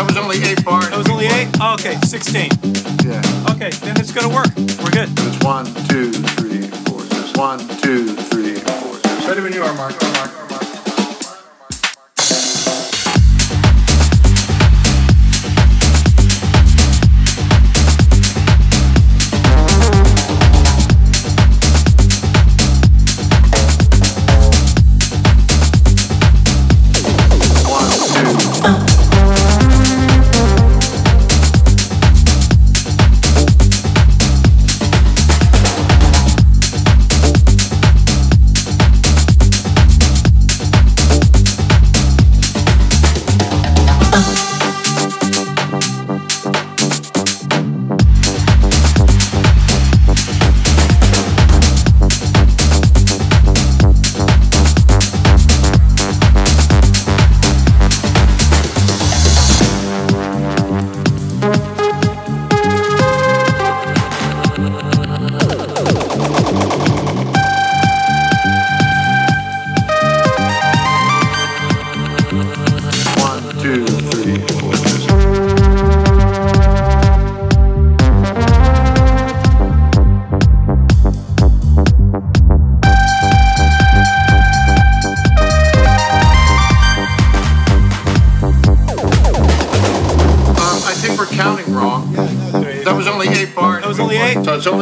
That was only eight bars. That was only eight? Oh, okay, 16. Yeah. Okay, then it's going to work. We're good. It's was one, two, three, four, six. One, two, three, four, six. When you are, Mark. Mark.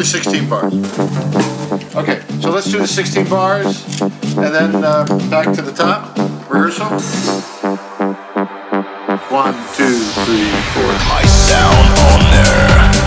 16 bars. Okay, so let's do the 16 bars and then uh, back to the top. Rehearsal. One, two, three, four. My sound On Air.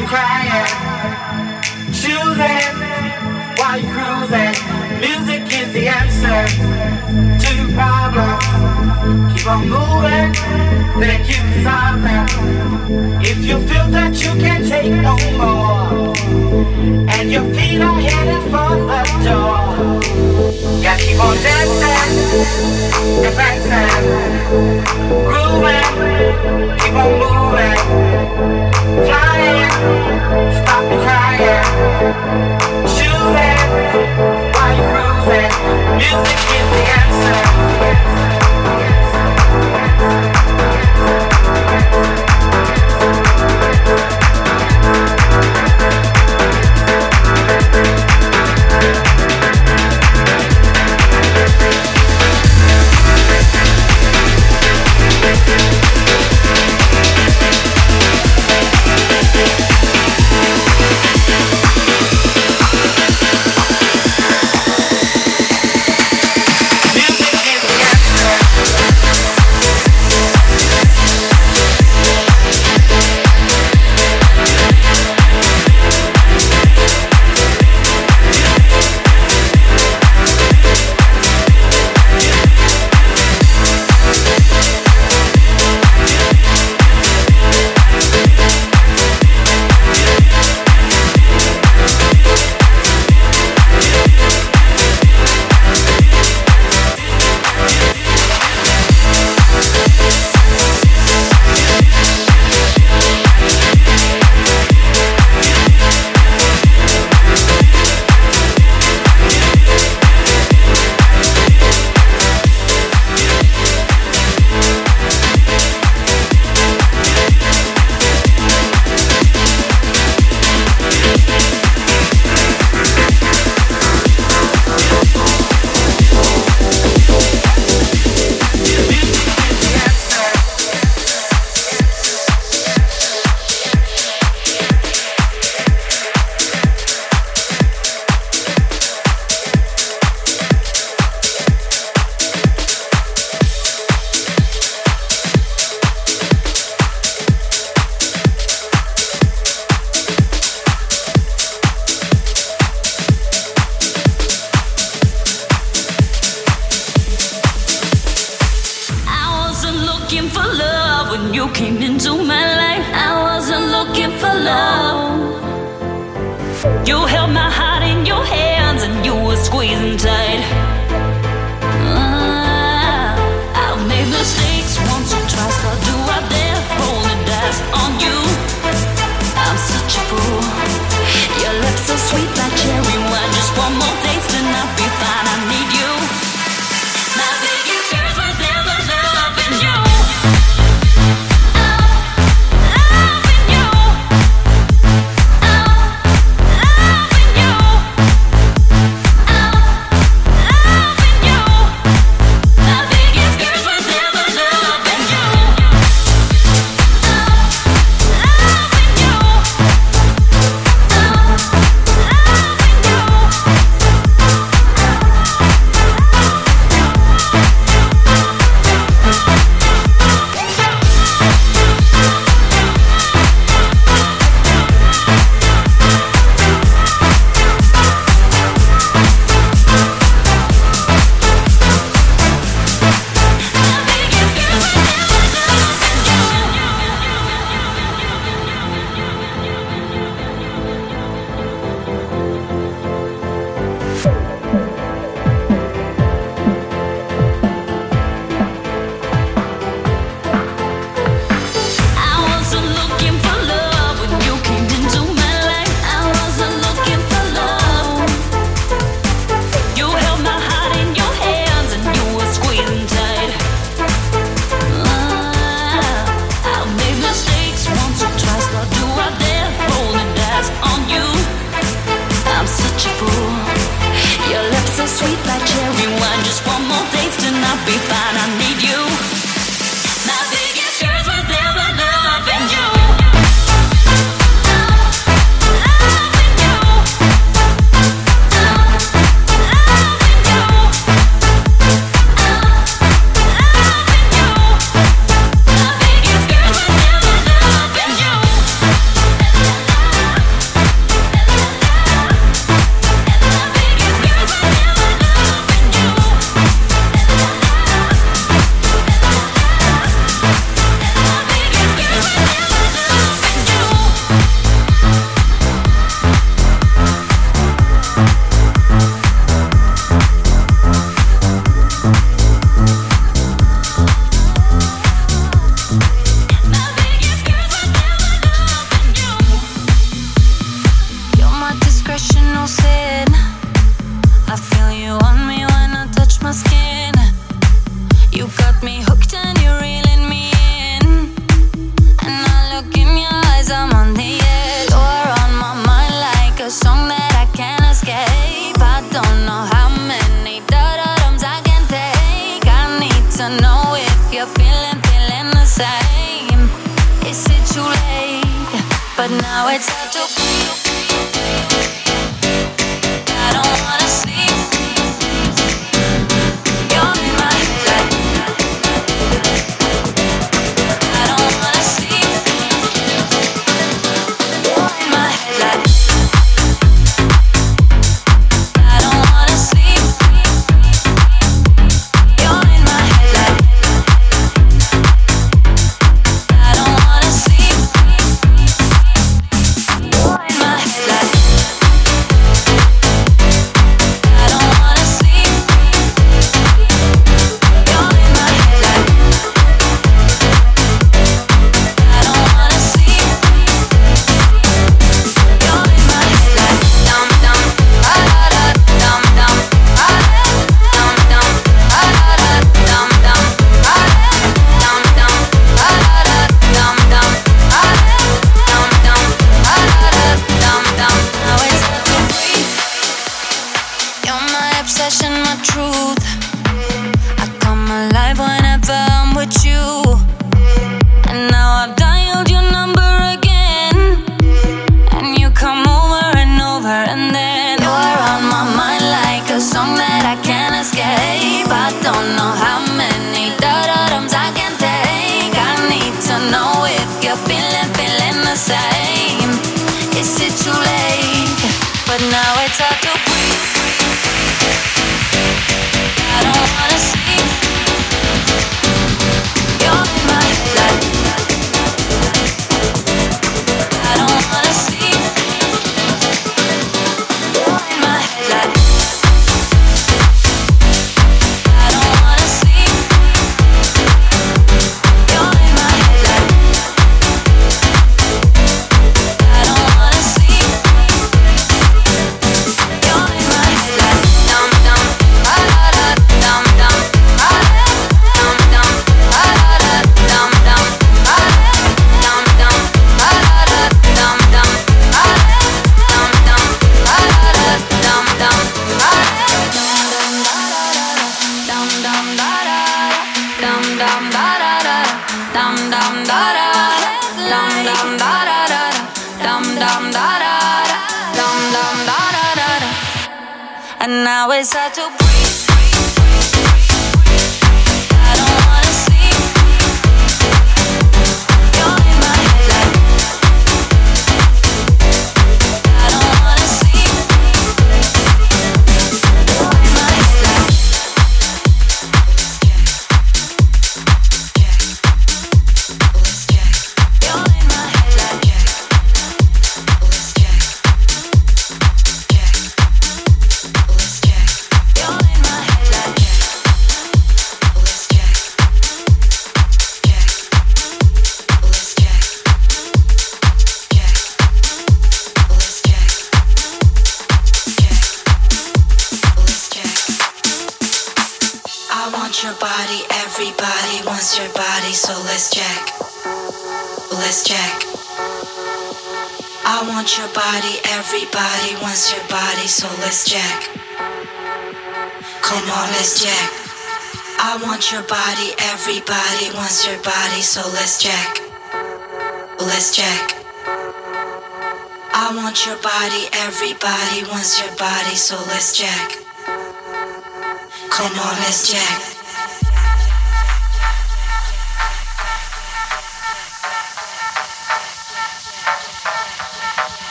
You crying, choosing while you cruising. Music is the answer. Keep on moving, then keep find if you feel that you can't take no more, and your feet are headed for the door, gotta keep on dancing, dancing, grooving, keep on moving, flying, stop crying, choosing while you're cruising. Music is the answer. Bye. inside to breathe want your body, everybody wants your body, so let's jack. Come on, let's jack. I want your body, everybody wants your body, so let's jack. Let's jack. I want your body, everybody wants your body, so let's jack. Come on, let's jack.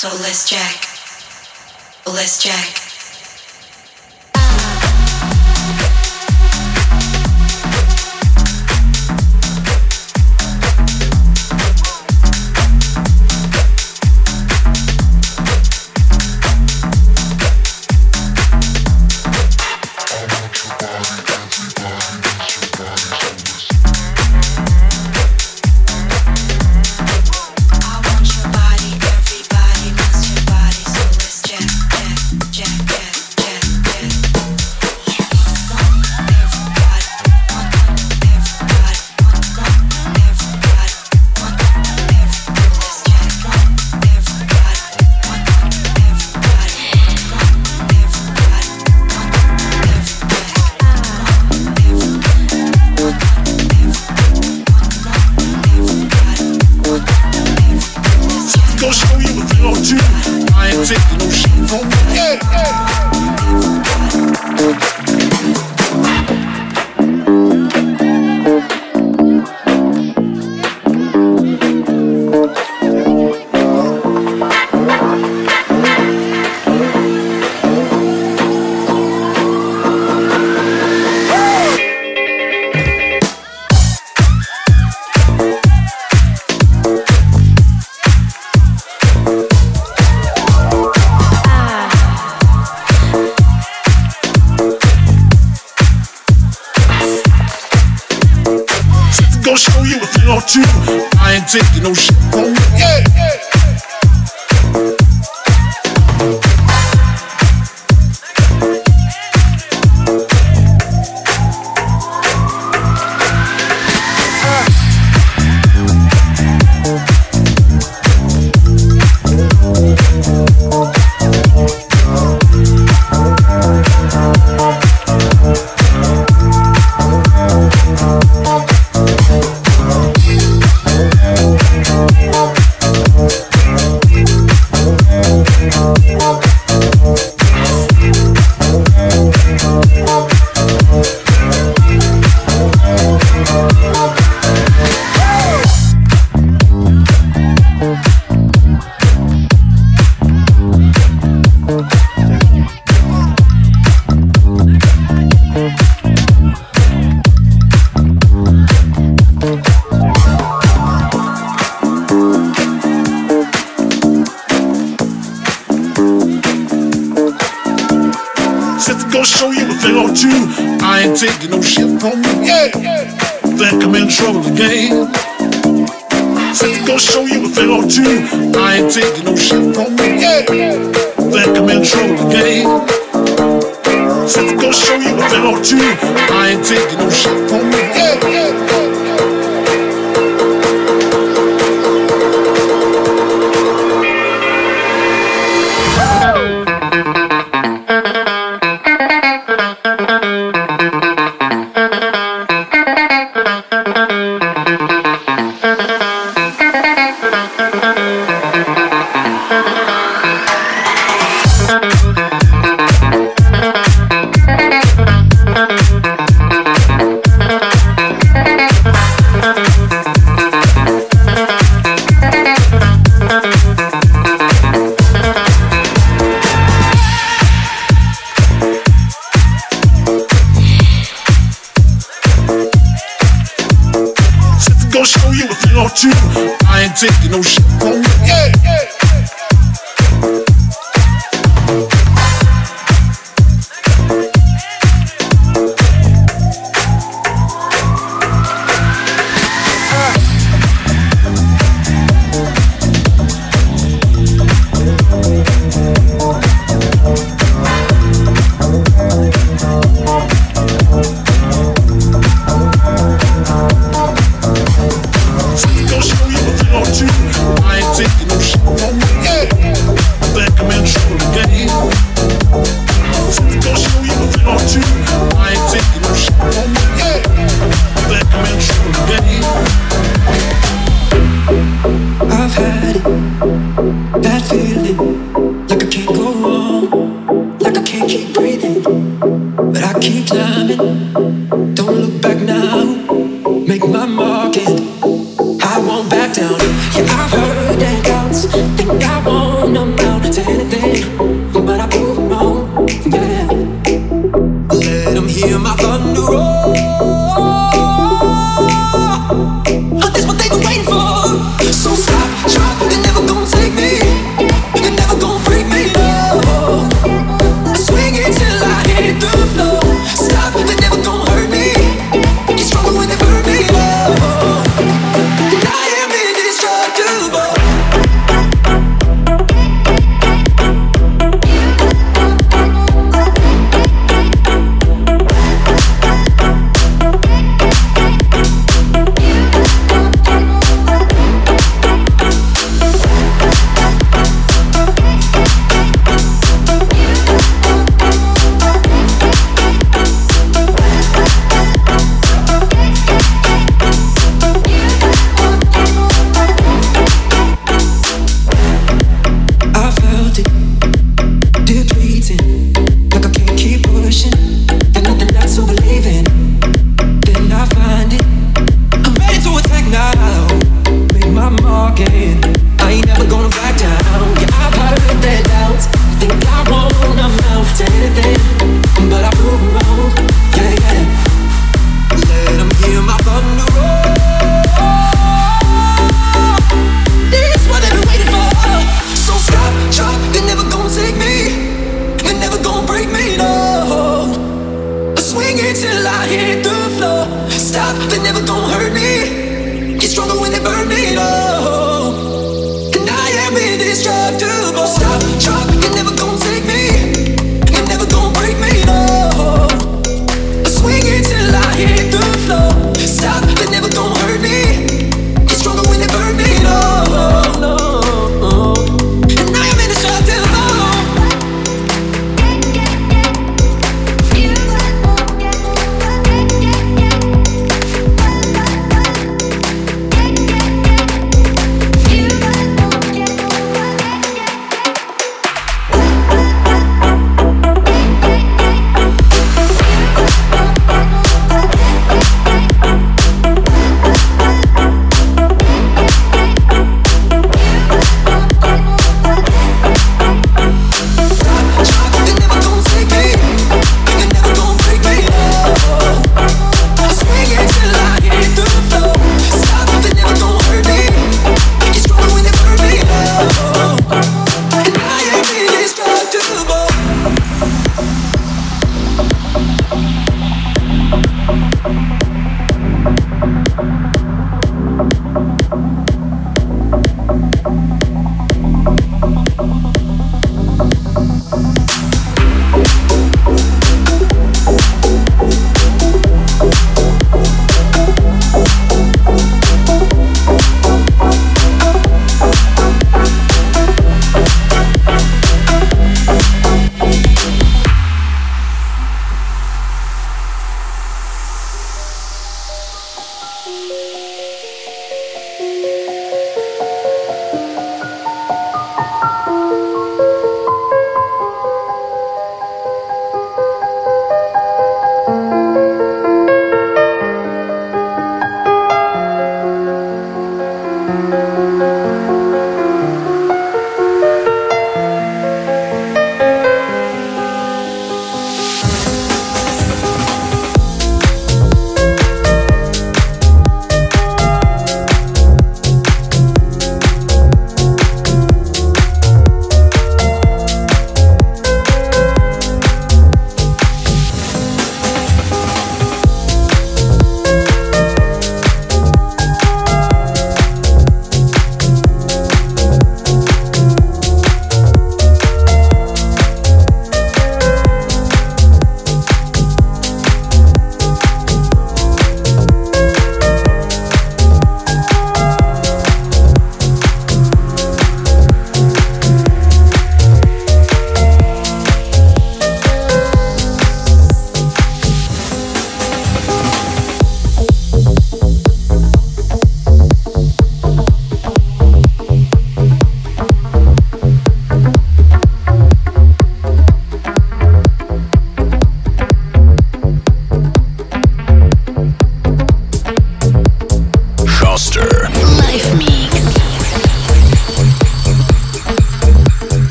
So let's no shit